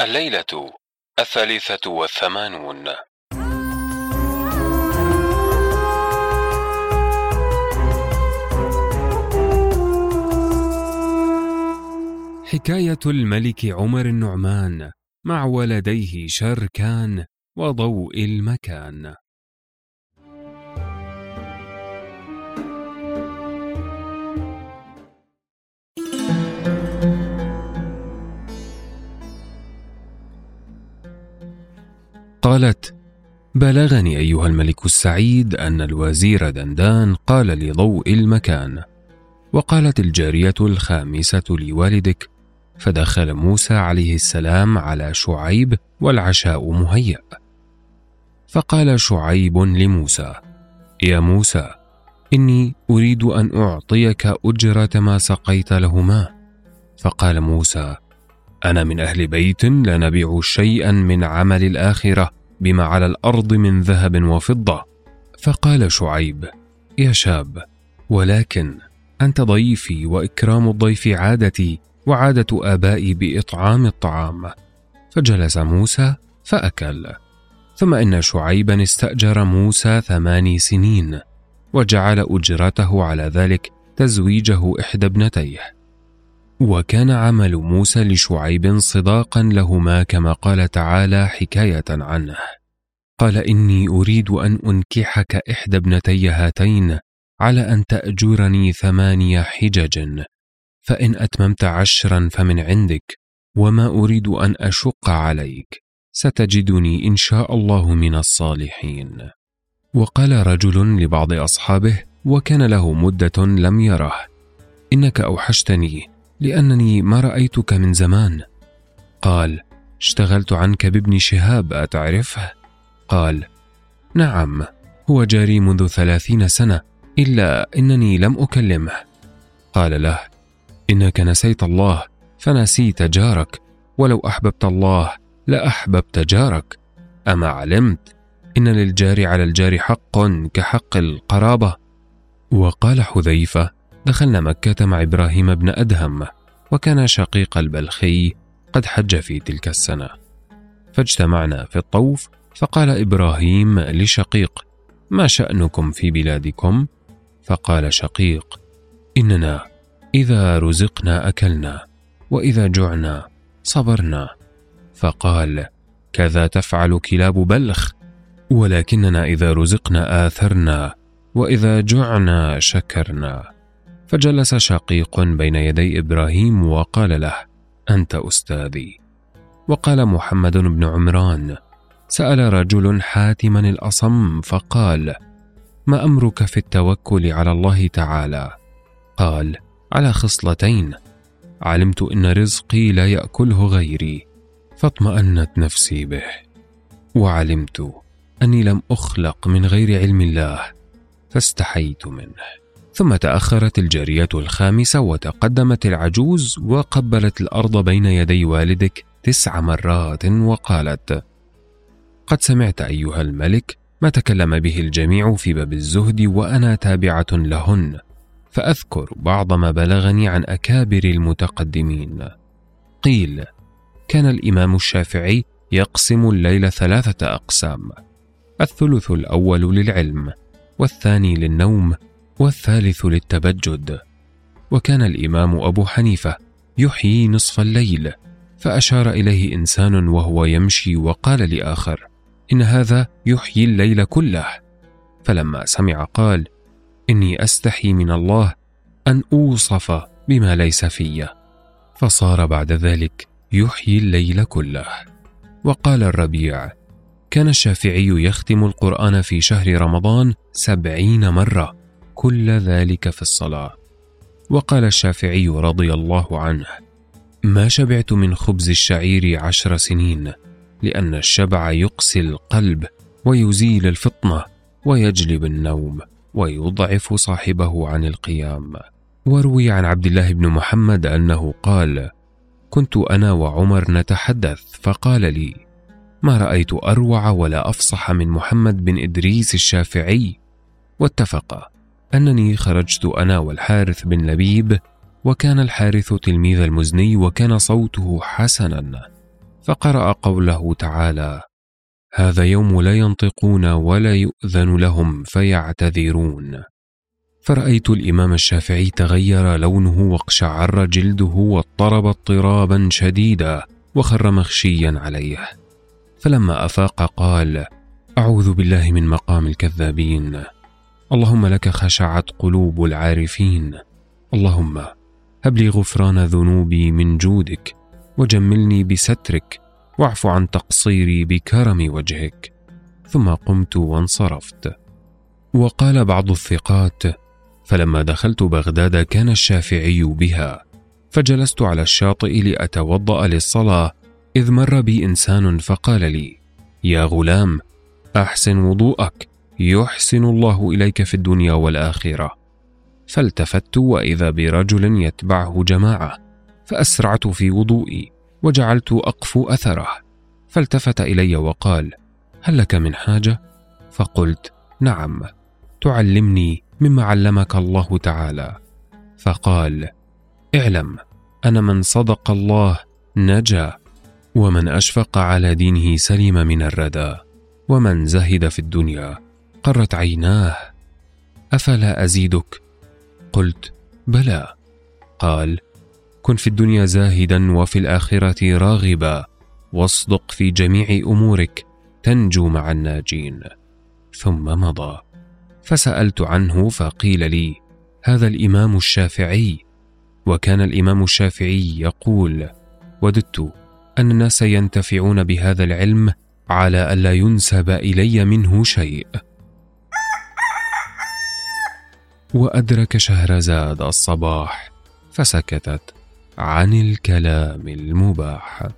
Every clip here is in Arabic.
الليلة الثالثة والثمانون. حكاية الملك عمر النعمان مع ولديه شركان وضوء المكان. قالت بلغني أيها الملك السعيد أن الوزير دندان قال لضوء المكان. وقالت الجارية الخامسة لوالدك فدخل موسى عليه السلام على شعيب والعشاء مهيأ. فقال شعيب لموسى يا موسى إني أريد أن أعطيك أجرة ما سقيت لهما. فقال موسى أنا من أهل بيت لا نبيع شيئا من عمل الآخرة بما على الأرض من ذهب وفضة. فقال شعيب يا شاب ولكن أنت ضيفي وإكرام الضيف عادتي وعادة آبائي بإطعام الطعام. فجلس موسى فأكل. ثم إن شعيبا استأجر موسى ثماني سنين وجعل أجرته على ذلك تزويجه إحدى ابنتيه. وكان عمل موسى لشعيب صداقا لهما كما قال تعالى حكاية عنه. قال إني أريد أن أنكحك إحدى ابنتي هاتين على أن تأجرني ثماني حجج. فإن أتممت عشرا فمن عندك وما أريد أن أشق عليك. ستجدني إن شاء الله من الصالحين. وقال رجل لبعض أصحابه وكان له مدة لم يره. إنك أوحشتني لأنني ما رأيتك من زمان. قال اشتغلت عنك بابن شهاب أتعرفه؟ قال نعم هو جاري منذ ثلاثين سنة إلا إنني لم أكلمه. قال له إنك نسيت الله فنسيت جارك ولو أحببت الله لاحببت جارك. أما علمت إن للجار على الجار حق كحق القرابة. وقال حذيفة دخلنا مكة مع إبراهيم بن أدهم وكان شقيق البلخي قد حج في تلك السنة. فاجتمعنا في الطوف فقال إبراهيم لشقيق ما شأنكم في بلادكم؟ فقال شقيق إننا إذا رزقنا أكلنا وإذا جعنا صبرنا. فقال كذا تفعل كلاب بلخ ولكننا إذا رزقنا آثرنا وإذا جعنا شكرنا. فجلس شقيق بين يدي إبراهيم وقال له أنت أستاذي. وقال محمد بن عمران سأل رجل حاتما الأصم فقال ما أمرك في التوكل على الله تعالى؟ قال على خصلتين علمت إن رزقي لا يأكله غيري فاطمأنت نفسي به وعلمت أني لم أخلق من غير علم الله فاستحيت منه. ثم تأخرت الجارية الخامسة وتقدمت العجوز وقبلت الأرض بين يدي والدك تسع مرات وقالت قد سمعت أيها الملك ما تكلم به الجميع في باب الزهد وأنا تابعة لهن فأذكر بعض ما بلغني عن أكابر المتقدمين. قيل كان الإمام الشافعي يقسم الليل ثلاثة أقسام الثلث الأول للعلم والثاني للنوم والثالث للتبجد. وكان الإمام أبو حنيفة يحيي نصف الليل فأشار إليه إنسان وهو يمشي وقال لآخر إن هذا يحيي الليل كله. فلما سمع قال إني أستحي من الله أن أوصف بما ليس في. فصار بعد ذلك يحيي الليل كله. وقال الربيع كان الشافعي يختم القرآن في شهر رمضان سبعين مرة. كل ذلك في الصلاة. وقال الشافعي رضي الله عنه ما شبعت من خبز الشعير عشر سنين لأن الشبع يقسي القلب ويزيل الفطنة ويجلب النوم ويضعف صاحبه عن القيام. وروي عن عبد الله بن محمد أنه قال كنت أنا وعمر نتحدث فقال لي ما رأيت أروع ولا أفصح من محمد بن إدريس الشافعي؟ واتفقا أنني خرجت أنا والحارث بن لبيب وكان الحارث تلميذ المزني وكان صوته حسنا. فقرأ قوله تعالى هذا يوم لا ينطقون ولا يؤذن لهم فيعتذرون. فرأيت الإمام الشافعي تغير لونه واقشعر جلده واضطرب اضطرابا شديدا وخر مغشيا عليه. فلما أفاق قال أعوذ بالله من مقام الكذابين. اللهم لك خشعت قلوب العارفين. اللهم هب لي غفران ذنوبي من جودك وجملني بسترك واعف عن تقصيري بكرم وجهك. ثم قمت وانصرفت. وقال بعض الثقات فلما دخلت بغداد كان الشافعي بها فجلست على الشاطئ لأتوضأ للصلاة إذ مر بي إنسان فقال لي يا غلام أحسن وضوءك. يحسن الله إليك في الدنيا والآخرة. فالتفت وإذا برجل يتبعه جماعة فأسرعت في وضوئي وجعلت أقفو أثره. فالتفت إلي وقال هل لك من حاجة؟ فقلت نعم تعلمني مما علمك الله تعالى. فقال اعلم ان من صدق الله نجا ومن أشفق على دينه سلم من الردى ومن زهد في الدنيا. قرت عيناه. أفلا أزيدك؟ قلت بلى. قال كن في الدنيا زاهدا وفي الآخرة راغبا واصدق في جميع أمورك تنجو مع الناجين. ثم مضى. فسألت عنه فقيل لي هذا الإمام الشافعي؟ وكان الإمام الشافعي يقول وددت أن الناس ينتفعون بهذا العلم على ألا ينسب إلي منه شيء. وأدرك شهرزاد الصباح فسكتت عن الكلام المباح.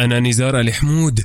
أنا نزار الحمود.